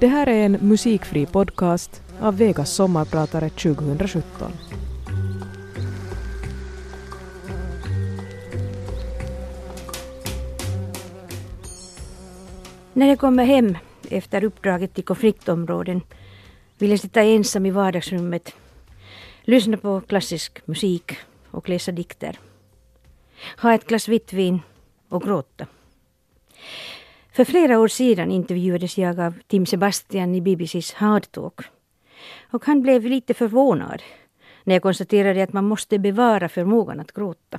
Det här är en musikfri podcast av Vegas sommarpratare 2017. När jag kommer hem efter uppdraget i konfliktområden vill jag sitta ensam i vardagsrummet, lyssna på klassisk musik och läsa dikter. Ha ett glas vitt vin och gråta. För flera år sedan intervjuades jag av Tim Sebastian i BBCs Hard Talk. Och han blev lite förvånad när jag konstaterade att man måste bevara förmågan att gråta.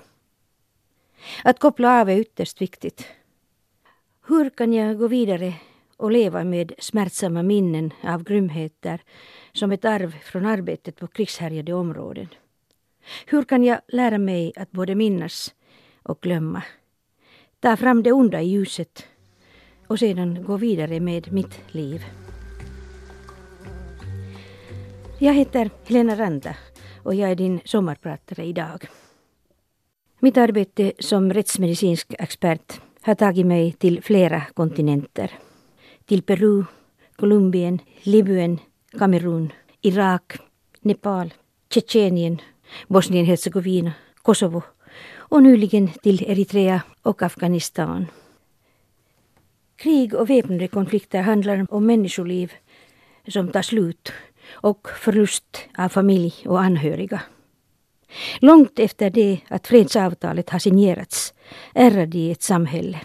Att koppla av är ytterst viktigt. Hur kan jag gå vidare och leva med smärtsamma minnen av grymheter som ett arv från arbetet på krigshärjade områden? Hur kan jag lära mig att både minnas och glömma? Ta fram det onda i ljuset och sedan gå vidare med mitt liv. Jag heter Helena Ranta och jag är din sommarpratare idag. Mitt arbete som rättsmedicinsk expert har tagit mig till flera kontinenter. Till Peru, Colombien, Libyen, Kamerun, Irak, Nepal, Tjetjenien, Bosnien-Hercegovina, Kosovo och nyligen till Eritrea och Afghanistan. Krig och väpnade konflikter handlar om människoliv som tar slut och förlust av familj och anhöriga. Långt efter det att fredsavtalet har signerats ärrar de ett samhälle.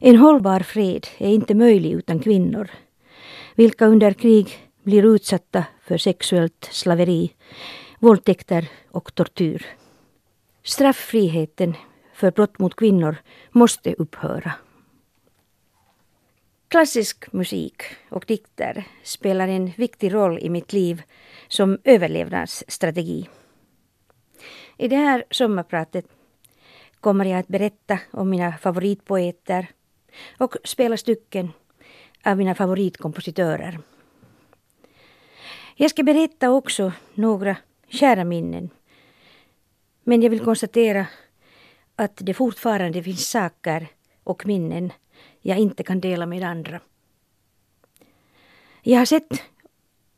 En hållbar fred är inte möjlig utan kvinnor, vilka under krig blir utsatta för sexuellt slaveri, våldtäkter och tortyr. Strafffriheten för brott mot kvinnor måste upphöra. Klassisk musik och dikter spelar en viktig roll i mitt liv som överlevnadsstrategi. I det här sommarpratet kommer jag att berätta om mina favoritpoeter och spela stycken av mina favoritkompositörer. Jag ska berätta också några kära minnen. Men jag vill konstatera att det fortfarande finns saker och minnen jag inte kan dela med andra. Jag har sett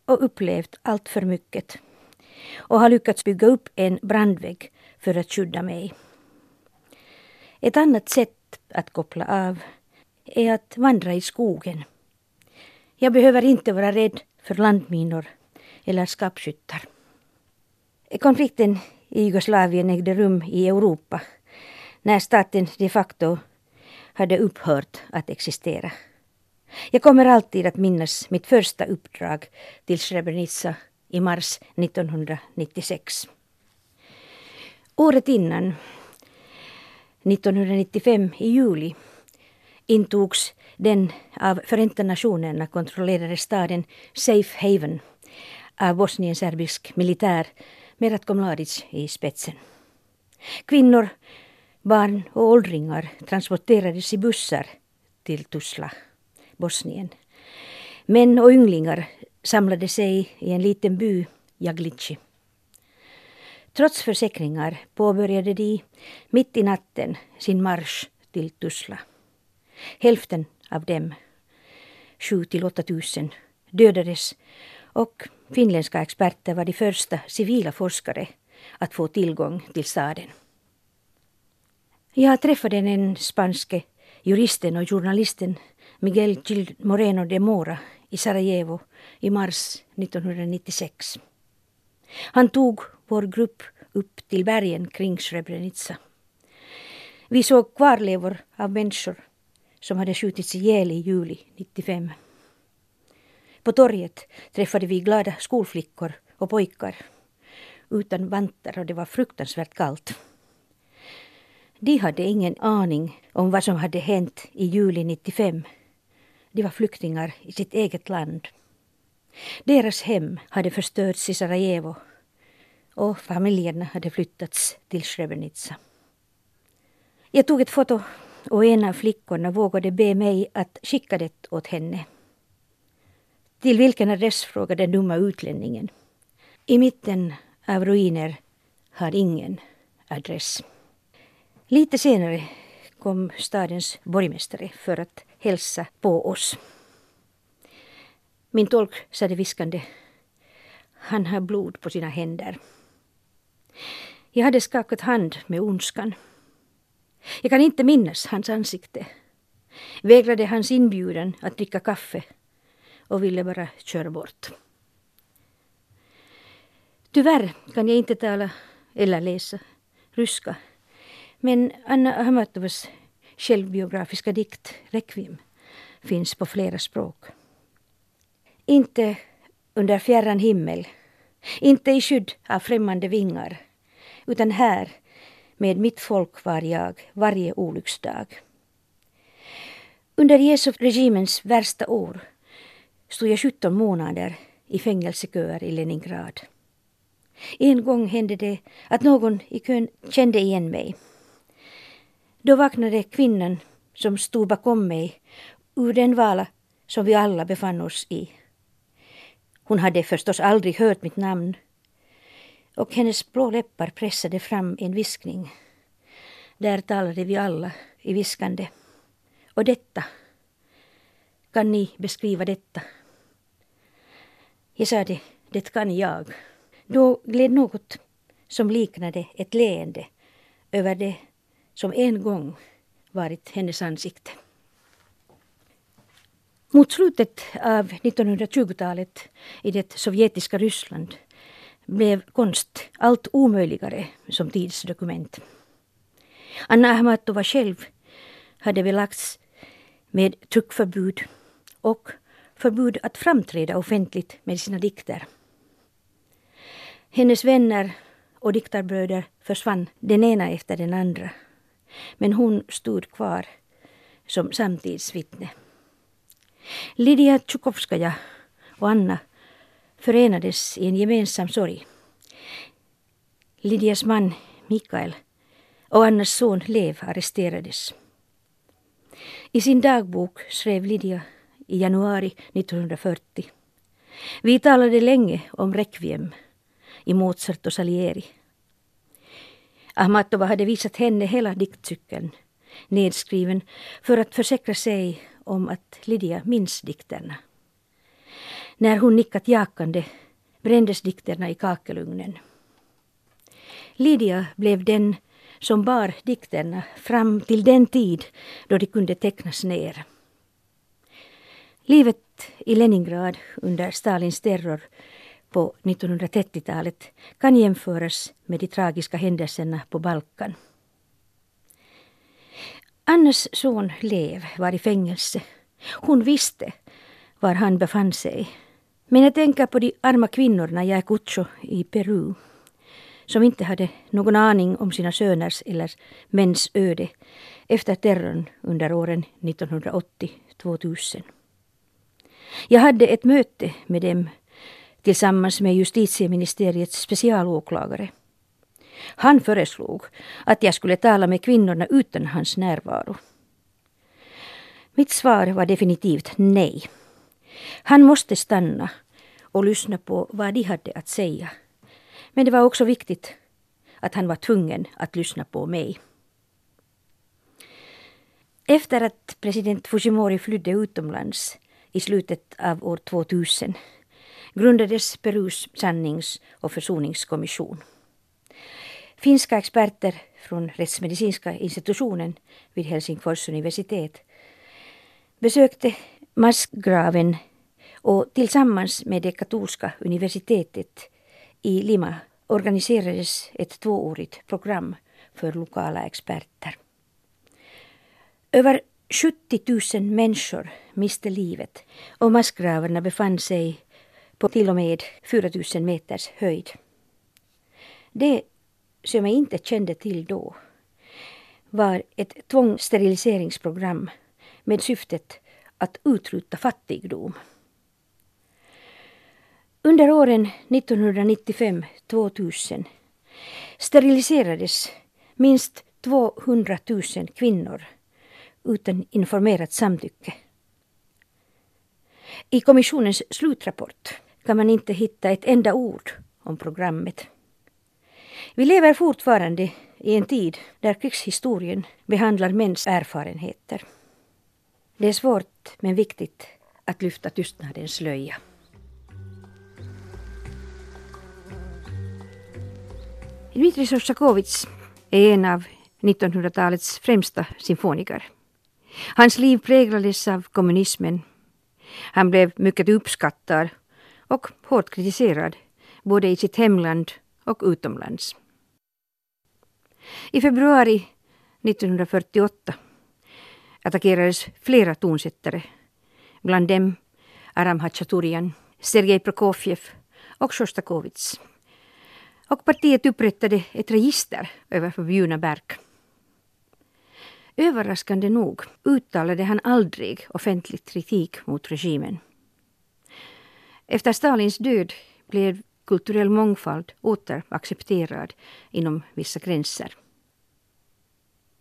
och upplevt allt för mycket och har lyckats bygga upp en brandvägg för att skydda mig. Ett annat sätt att koppla av är att vandra i skogen. Jag behöver inte vara rädd för landminor eller skapskyttar. Konflikten i Jugoslavien ägde rum i Europa när staten de facto hade upphört att existera. Jag kommer alltid att minnas mitt första uppdrag till Srebrenica i mars 1996. Året innan, 1995 i juli, intogs den av Förenta Nationerna kontrollerade staden Safe Haven av bosnienserbisk militär med Ratko Mladic i spetsen. Kvinnor, barn och åldringar transporterades i bussar till Tuzla, Bosnien. Män och ynglingar samlade sig i en liten by, Jaglici. Trots försäkringar påbörjade de mitt i natten sin marsch till Tuzla. Hälften av dem, 7 till 8 tusen, dödades och finländska experter var de första civila forskare att få tillgång till staden. Jag träffade den spanske juristen och journalisten Miguel Gil Moreno de Mora i Sarajevo i mars 1996. Han tog vår grupp upp till bergen kring Srebrenica. Vi såg kvarlevor av människor som hade skjutits ihjäl i juli 95. På torget träffade vi glada skolflickor och pojkar utan vantar och det var fruktansvärt kallt. De hade ingen aning om vad som hade hänt i juli 95. De var flyktingar i sitt eget land. Deras hem hade förstörts i Sarajevo och familjerna hade flyttats till Srebrenica. Jag tog ett foto och en av flickorna vågade be mig att skicka det åt henne. Till vilken adress frågade den dumma utlänningen. I mitten av ruiner har ingen adress. Lite senare kom stadens borgmästare för att hälsa på oss. Min tolk sade viskande. Han har blod på sina händer. Jag hade skakat hand med ondskan. Jag kan inte minnas hans ansikte. Vägrade hans inbjudan att dricka kaffe och ville bara köra bort. Tyvärr kan jag inte tala eller läsa ryska. Men Anna Ahmatovas självbiografiska dikt Requiem finns på flera språk. Inte under fjärran himmel, inte i skydd av främmande vingar, utan här med mitt folk var jag varje olycksdag. Under Jesu regimens värsta år stod jag 17 månader i fängelseköer i Leningrad. En gång hände det att någon i kön kände igen mig. Då vaknade kvinnan som stod bakom mig ur den vala som vi alla befann oss i. Hon hade förstås aldrig hört mitt namn och hennes blå läppar pressade fram en viskning. Där talade vi alla i viskande. Och detta. Kan ni beskriva detta? Jag sade, det kan jag. Då gled något som liknade ett leende över det som en gång varit hennes ansikte. Mot slutet av 1920-talet i det sovjetiska Ryssland blev konst allt omöjligare som tidsdokument. Anna Ahmatova själv hade belagts med tryckförbud och förbud att framträda offentligt med sina dikter. Hennes vänner och diktarbröder försvann den ena efter den andra. Men hon stod kvar som samtidsvittne. Lydia Tjukovskaja och Anna förenades i en gemensam sorg. Lydias man Mikael och Annas son Lev arresterades. I sin dagbok skrev Lydia i januari 1940. Vi talade länge om Requiem i Mozart och Salieri. Ahmatova hade visat henne hela diktcykeln nedskriven för att försäkra sig om att Lydia minns dikterna. När hon nickat jakande brändes dikterna i kakelugnen. Lydia blev den som bar dikterna fram till den tid då de kunde tecknas ner. Livet i Leningrad under Stalins terror på 1930-talet kan jämföras med de tragiska händelserna på Balkan. Annas son Lev var i fängelse. Hon visste var han befann sig. Men jag tänker på de arma kvinnorna i Ayacucho i Peru som inte hade någon aning om sina söners eller mäns öde efter terrorn under åren 1980-2000. Jag hade ett möte med dem tillsammans med justitieministeriets specialåklagare. Han föreslog att jag skulle tala med kvinnorna utan hans närvaro. Mitt svar var definitivt nej. Han måste stanna och lyssna på vad de hade att säga. Men det var också viktigt att han var tvungen att lyssna på mig. Efter att president Fujimori flydde utomlands i slutet av år 2000 grundades Perus sannings och försoningskommission. Finska experter från rättsmedicinska institutionen vid Helsingfors universitet besökte massgraven och tillsammans med det katolska universitetet i Lima organiserades ett tvåårigt program för lokala experter. Över 70 000 människor miste livet och massgravarna befann sig på till och med 4 000 meters höjd. Det som jag inte kände till då var ett tvångssteriliseringsprogram med syftet att utrota fattigdom. Under åren 1995-2000 steriliserades minst 200 000 kvinnor utan informerat samtycke. I kommissionens slutrapport kan man inte hitta ett enda ord om programmet. Vi lever fortfarande i en tid där krigshistorien behandlar mäns erfarenheter. Det är svårt men viktigt att lyfta tystnadens slöja. Dmitrij Sostakovitj är en av 1900-talets främsta symfoniker. Hans liv präglades av kommunismen. Han blev mycket uppskattad och hårt kritiserad både i sitt hemland och utomlands. I februari 1948 attackerades flera tonsättare, bland dem Aram Hachaturian, Sergej Prokofjev och Sjostakovitj. Och partiet upprättade ett register över förbjudna verk. Överraskande nog uttalade han aldrig offentlig kritik mot regimen. Efter Stalins död blev kulturell mångfald åter accepterad inom vissa gränser.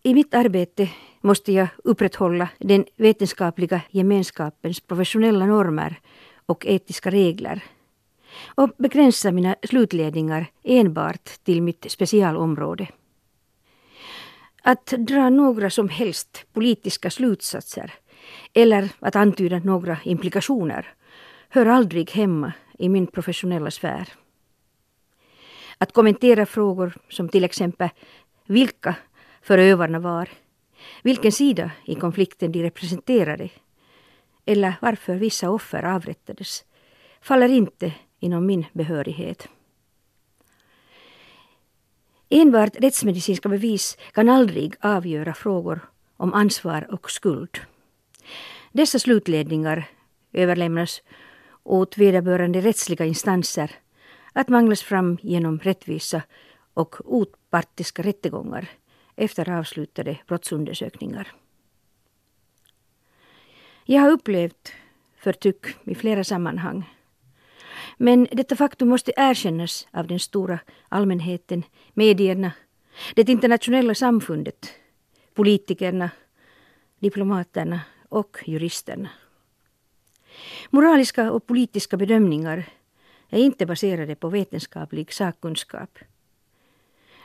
I mitt arbete måste jag upprätthålla den vetenskapliga gemenskapens professionella normer och etiska regler och begränsa mina slutledningar enbart till mitt specialområde. Att dra några som helst politiska slutsatser eller att antyda några implikationer hör aldrig hemma i min professionella sfär. Att kommentera frågor som till exempel vilka förövarna var, vilken sida i konflikten de representerade eller varför vissa offer avrättades faller inte inom min behörighet. Enbart rättsmedicinska bevis kan aldrig avgöra frågor om ansvar och skuld. Dessa slutledningar överlämnas åt vederbörande rättsliga instanser att manglas fram genom rättvisa och opartiska rättegångar efter avslutade brottsundersökningar. Jag har upplevt förtryck i flera sammanhang. Men detta faktum måste erkännas av den stora allmänheten, medierna, det internationella samfundet, politikerna, diplomaterna och juristerna. Moraliska och politiska bedömningar är inte baserade på vetenskaplig sakkunskap.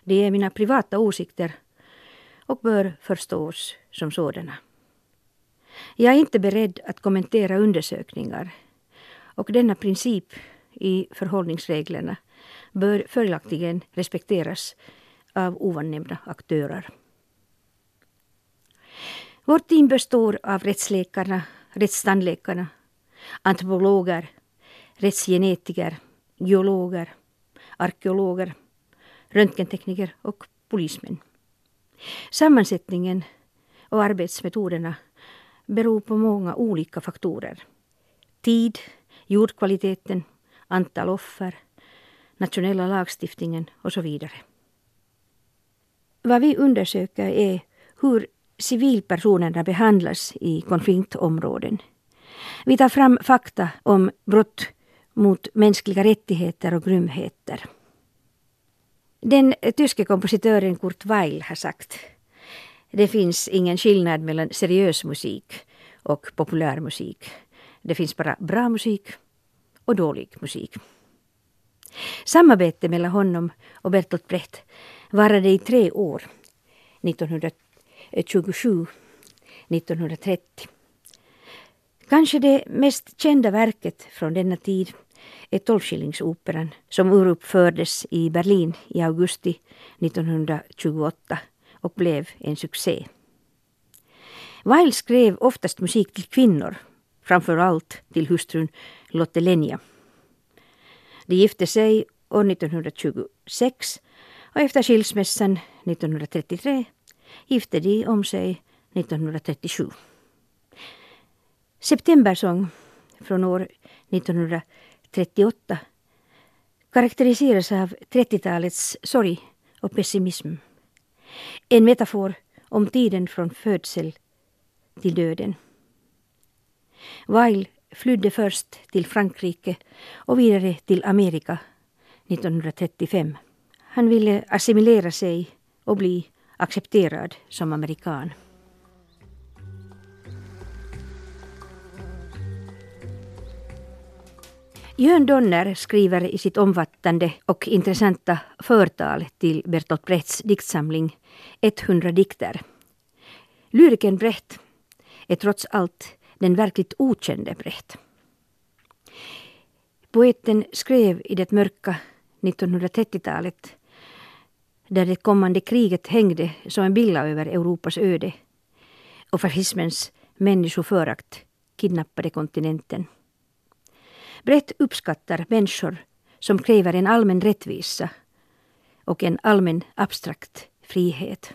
Det är mina privata åsikter och bör förstås som sådana. Jag är inte beredd att kommentera undersökningar och denna princip i förhållningsreglerna bör följaktligen respekteras av ovannämnda aktörer. Vårt team består av rättsläkarna, rättstandläkarna, antropologer, rättsgenetiker, geologer, arkeologer, röntgentekniker och polismän. Sammansättningen och arbetsmetoderna beror på många olika faktorer. Tid, jordkvaliteten, antal offer, nationella lagstiftningen och så vidare. Vad vi undersöker är hur civilpersonerna behandlas i konfliktområden. Vi tar fram fakta om brott mot mänskliga rättigheter och grymheter. Den tyske kompositören Kurt Weill har sagt det finns ingen skillnad mellan seriös musik och populärmusik. Det finns bara bra musik och dålig musik. Samarbete mellan honom och Bertolt Brecht varade i tre år, 1927 1930. Kanske det mest kända verket från denna tid är Tolvskillingsoperan som uruppfördes i Berlin i augusti 1928 och blev en succé. Weil skrev oftast musik till kvinnor, framför allt till hustrun Lotte Lenja. De gifte sig år 1926 och efter skilsmässan 1933 gifte de om sig 1937. Septembersång från år 1938 karaktäriseras av 30-talets sorg och pessimism. En metafor om tiden från födsel till döden. Weil flydde först till Frankrike och vidare till Amerika 1935. Han ville assimilera sig och bli accepterad som amerikan. Jörn Donner skriver i sitt omfattande och intressanta förtal till Bertolt Brechts diktsamling 100 dikter. Lyriken Brecht är trots allt den verkligt okände Brecht. Poeten skrev i det mörka 1930-talet där det kommande kriget hängde som en billa över Europas öde och fascismens människoförakt kidnappade kontinenten. Brett uppskattar människor som kräver en allmän rättvisa och en allmän abstrakt frihet.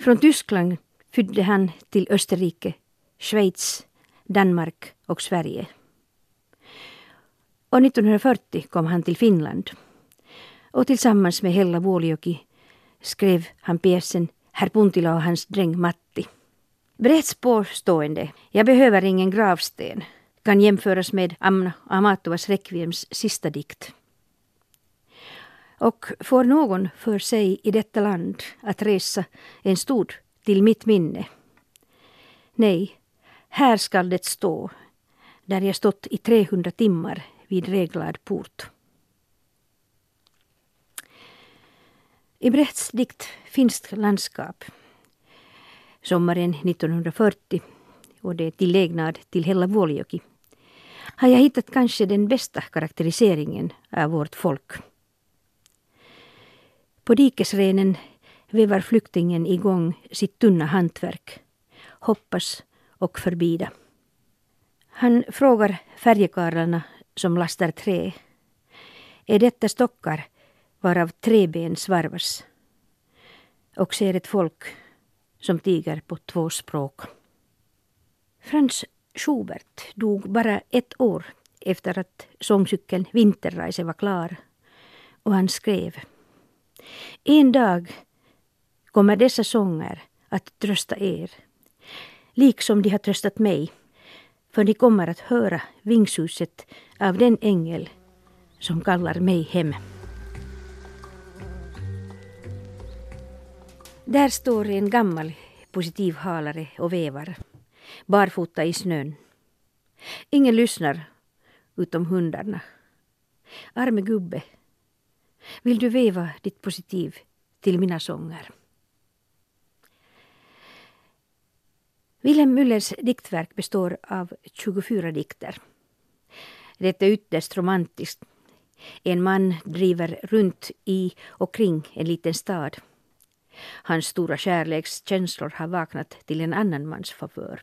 Från Tyskland flydde han till Österrike, Schweiz, Danmark och Sverige. Och 1940 kom han till Finland. Och tillsammans med Hella Vuolijoki skrev han pjäsen Herr Puntila och hans dräng Matti. Brett påstående ”Jag behöver ingen gravsten” kan jämföras med Amna Amatovas Requiems sista dikt. Och får någon för sig i detta land att resa en stod till mitt minne? Nej, här skall det stå, där jag stått i 300 timmar vid reglad port. I Brechts dikt Finskt landskap sommaren 1940 och det är tillägnad till Hella Vuolijoki har jag hittat kanske den bästa karaktäriseringen av vårt folk. På dikesrenen vevar flyktingen igång sitt tunna hantverk, hoppas och förbida. Han frågar färjekarlarna som lastar trä. Är detta stockar varav tre ben svarvas? Och ser ett folk som tiger på två språk. Frans Schubert dog bara ett år efter att sångcykeln Vinterreise var klar och han skrev En dag kommer dessa sånger att trösta er, liksom de har tröstat mig, för ni kommer att höra vingsuset av den ängel som kallar mig hem. Där står en gammal positivhalare och vevar, barfota i snön. Ingen lyssnar, utom hundarna. Arme gubbe, vill du veva ditt positiv till mina sånger? Wilhelm Müllers diktverk består av 24 dikter. Det är ytterst romantiskt. En man driver runt i och kring en liten stad. Hans stora kärlekskänslor har vaknat till en annan mans favör.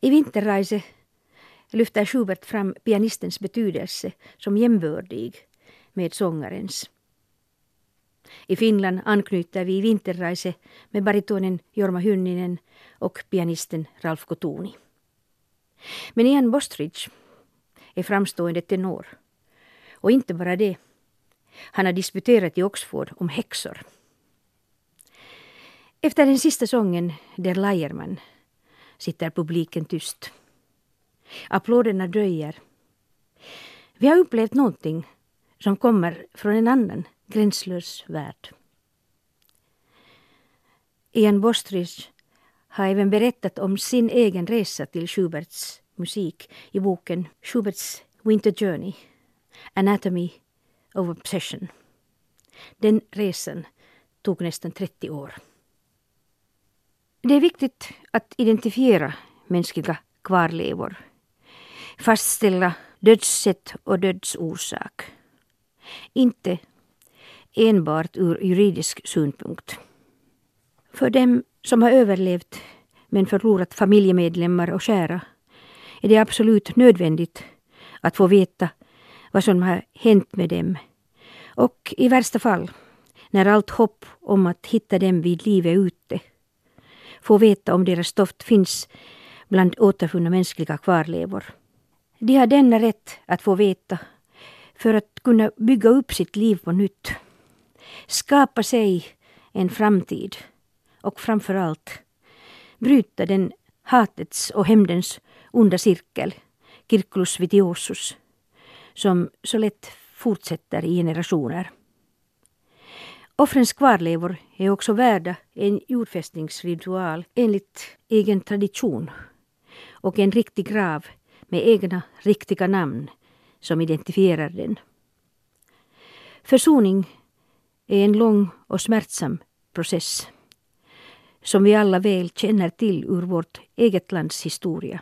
I Vinterreise lyfter Schubert fram pianistens betydelse som jämbördig med sångarens. I Finland anknyter vi i Vinterreise med baritonen Jorma Hynninen och pianisten Ralf Kotuni. Men Ian Bostridge är framstående tenor. Och inte bara det. Han har disputerat i Oxford om häxor. Efter den sista sången, Der Leiermann sitter publiken tyst. Applåderna dröjer. Vi har upplevt någonting som kommer från en annan gränslös värld. Ian Bostridge har även berättat om sin egen resa till Schuberts musik i boken Schuberts Winter Journey, Anatomy of Obsession. Den resan tog nästan 30 år. Det är viktigt att identifiera mänskliga kvarlevor, fastställa dödssätt och dödsorsak. Inte enbart ur juridisk synpunkt. För dem som har överlevt men förlorat familjemedlemmar och kära är det absolut nödvändigt att få veta vad som har hänt med dem. Och i värsta fall, när allt hopp om att hitta dem vid liv är ute, få veta om deras stoft finns bland återfunna mänskliga kvarlevor. De har denna rätt att få veta för att kunna bygga upp sitt liv på nytt. Skapa sig en framtid och framför allt bryta den hatets och hämndens onda cirkel, circulus vitiosus, som så lätt fortsätter i generationer. Offrens kvarlevor är också värda en jordfästningsritual enligt egen tradition och en riktig grav med egna riktiga namn som identifierar den. Försoning är en lång och smärtsam process som vi alla väl känner till ur vårt eget lands historia.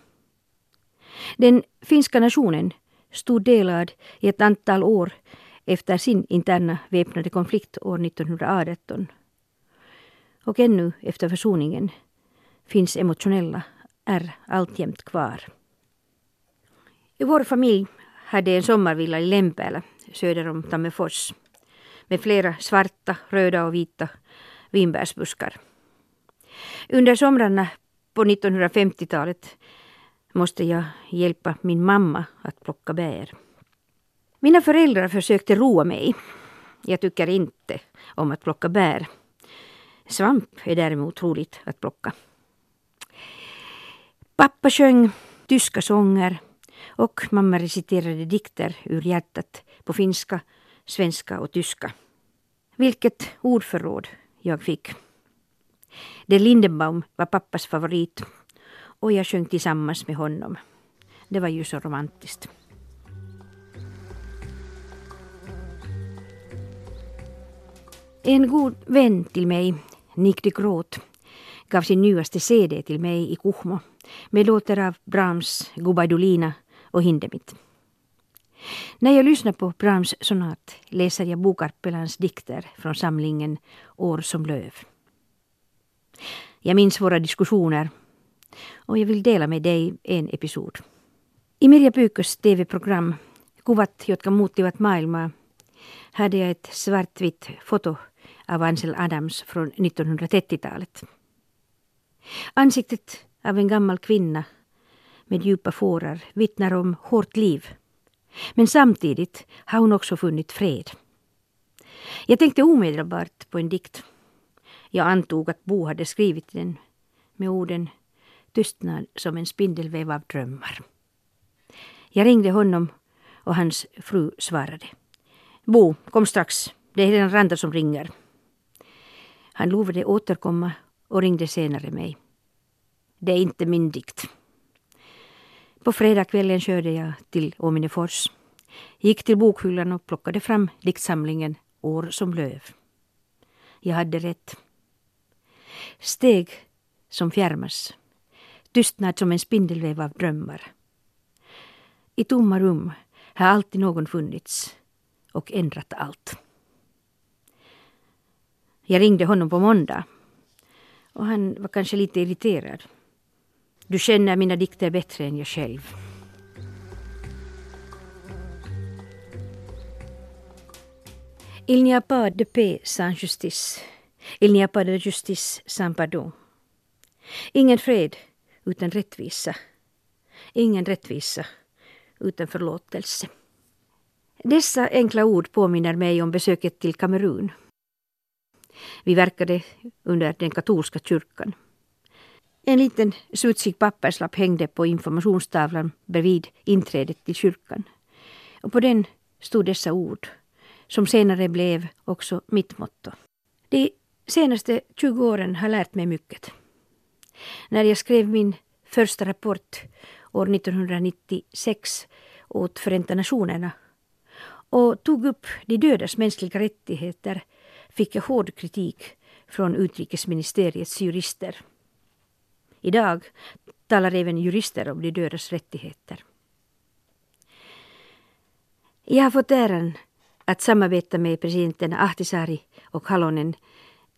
Den finska nationen stod delad i ett antal år efter sin interna väpnade konflikt år 1918. Och ännu efter försoningen finns emotionella är alltjämt kvar. I vår familj hade en sommarvilla i Lempälä söder om Tammerfors med flera svarta, röda och vita vinbärsbuskar. Under somrarna på 1950-talet måste jag hjälpa min mamma att plocka bär. Mina föräldrar försökte roa mig. Jag tycker inte om att plocka bär. Svamp är däremot roligt att plocka. Pappa sjöng tyska sånger och mamma reciterade dikter ur hjärtat på finska, svenska och tyska. Vilket ordförråd jag fick. Det Lindenbaum var pappas favorit och jag sjöng tillsammans med honom. Det var ju så romantiskt. En god vän till mig, Nick de Groot, gav sin nyaste CD till mig i Kuhmo med låtar av Brahms, Gubaidulina och Hindemith. När jag lyssnar på Brahms sonat läser jag Bokarpelans dikter från samlingen År som löv. Jag minns våra diskussioner och jag vill dela med dig en episod. I Mirja Pykös TV-program Kuvat, jotka muuttivat maailmaa hade jag ett svartvitt foto av Ansel Adams från 1930-talet. Ansiktet av en gammal kvinna med djupa fårar vittnar om hårt liv. Men samtidigt har hon också funnit fred. Jag tänkte omedelbart på en dikt. Jag antog att Bo hade skrivit den med orden tystnad som en spindelväv av drömmar. Jag ringde honom och hans fru svarade. Bo, kom strax. Det är Helena Randa som ringer. Han lovade återkomma och ringde senare mig. Det är inte min dikt. På fredagskvällen körde jag till Åminefors. Gick till bokhyllan och plockade fram diktsamlingen År som löv. Jag hade rätt. Steg som fjärmas. Tystnad som en spindelväv av drömmar. I tomma rum har alltid någon funnits och ändrat allt. Jag ringde honom på måndag och han var kanske lite irriterad. Du känner mina dikter bättre än jag själv. Il n'y a pas de paix sans justice. Il n'y a pas de justice sans pardon. Ingen fred utan rättvisa. Ingen rättvisa utan förlåtelse. Dessa enkla ord påminner mig om besöket till Kamerun. Vi verkade under den katolska kyrkan. En liten smutsig papperslapp hängde på informationstavlan bredvid inträdet till kyrkan. Och på den stod dessa ord, som senare blev också mitt motto. De senaste 20 åren har lärt mig mycket. När jag skrev min första rapport år 1996 åt Förenta Nationerna och tog upp de dödas mänskliga rättigheter fick jag hård kritik från utrikesministeriets jurister. Idag talar även jurister om de dödas rättigheter. Jag har fått äran att samarbeta med presidenterna Ahtisaari och Halonen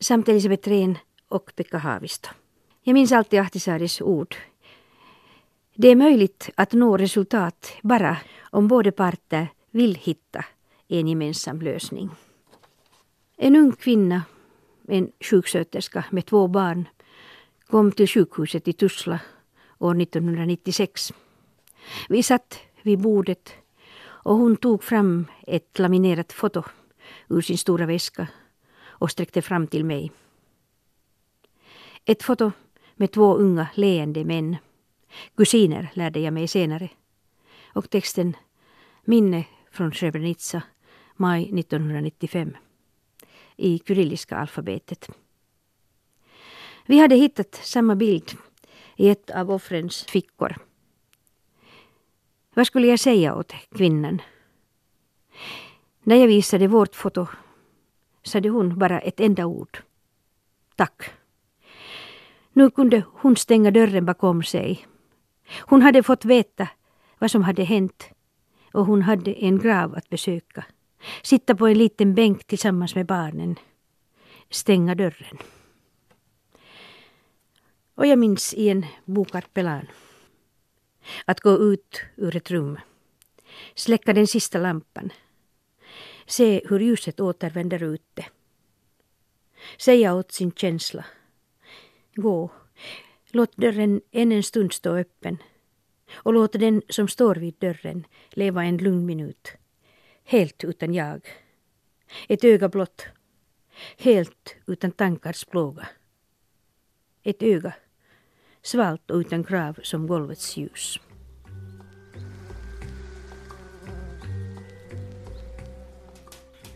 samt Elisabeth Rehn och Pekka Haavisto. Jag minns alltid Ahtisaaris ord. Det är möjligt att nå resultat bara om båda parter vill hitta en gemensam lösning. En ung kvinna, en sjuksköterska med två barn, kom till sjukhuset i Tuzla år 1996. Vi satt vid bordet och hon tog fram ett laminerat foto ur sin stora väska och sträckte fram till mig. Ett foto med två unga leende män. Kusiner lärde jag mig senare. Och texten Minne från Srebrenica, maj 1995 i kyrilliska alfabetet. Vi hade hittat samma bild i ett av offrens fickor. Vad skulle jag säga åt kvinnan? När jag visade vårt foto sade hon bara ett enda ord. Tack. Nu kunde hon stänga dörren bakom sig. Hon hade fått veta vad som hade hänt och hon hade en grav att besöka. Sitta på en liten bänk tillsammans med barnen. Stänga dörren. Och jag minns i en bokarpelan att gå ut ur ett rum, släcka den sista lampan, se hur ljuset återvänder ute. Säga åt sin känsla. Gå. Låt dörren än en stund stå öppen. Och låt den som står vid dörren leva en lugn minut. Helt utan jag. Ett öga blott. Helt utan tankars plåga. Ett öga. Svalt och utan krav som golvets ljus.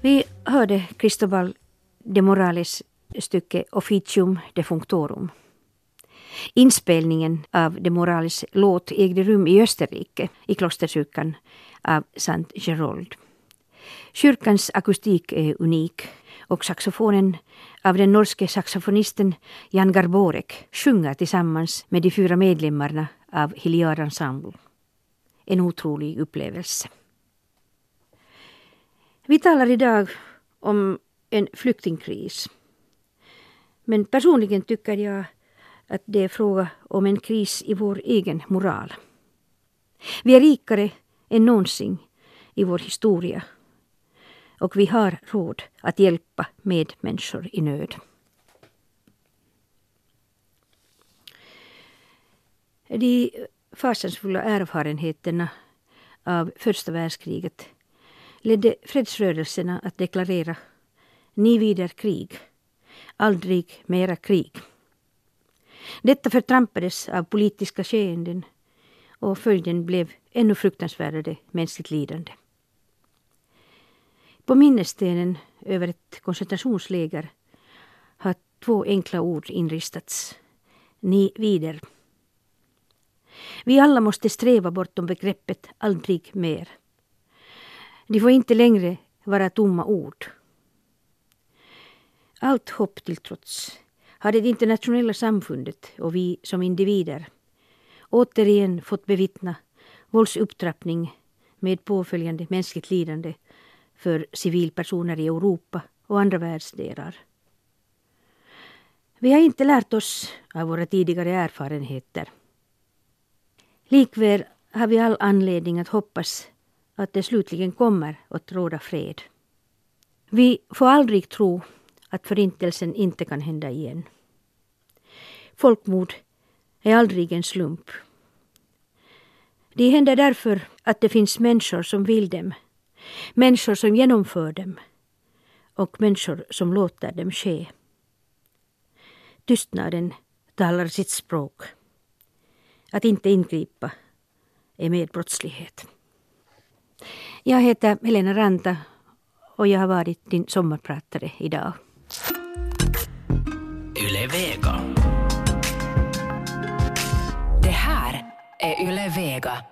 Vi hörde Cristobal de Morales stycke Officium defunctorum. Inspelningen av de Morales låt ägde rum i Österrike, i klosterkyrkan av Sant Gerold. Kyrkans akustik är unik och saxofonen av den norske saxofonisten Jan Garborek sjunger tillsammans med de fyra medlemmarna av Hilliard Ensemble. En otrolig upplevelse. Vi talar idag om en flyktingkris. Men personligen tycker jag att det är fråga om en kris i vår egen moral. Vi är rikare än någonsin i vår historia och vi har råd att hjälpa medmänniskor i nöd. De fasansfulla erfarenheterna av första världskriget ledde fredsrörelserna att deklarera ni vider krig, aldrig mera krig. Detta förtrampades av politiska skeenden och följden blev ännu fruktansvärdare mänskligt lidande. På minnesstenen över ett koncentrationsläger har två enkla ord inristats. Ni vider. Vi alla måste sträva bortom begreppet aldrig mer. De får inte längre vara tomma ord. Allt hopp till trots har det internationella samfundet och vi som individer återigen fått bevittna våldsupptrappning med påföljande mänskligt lidande för civilpersoner i Europa och andra världsdelar. Vi har inte lärt oss av våra tidigare erfarenheter. Likväl har vi all anledning att hoppas att det slutligen kommer att råda fred. Vi får aldrig tro att förintelsen inte kan hända igen. Folkmord är aldrig en slump. De händer därför att det finns människor som vill dem, människor som genomför dem och människor som låter dem ske. Tystnaden talar sitt språk. Att inte ingripa är medbrottslighet. Jag heter Helena Ranta och jag har varit din sommarpratare idag. Yle Vega. Det här är Yle Vega.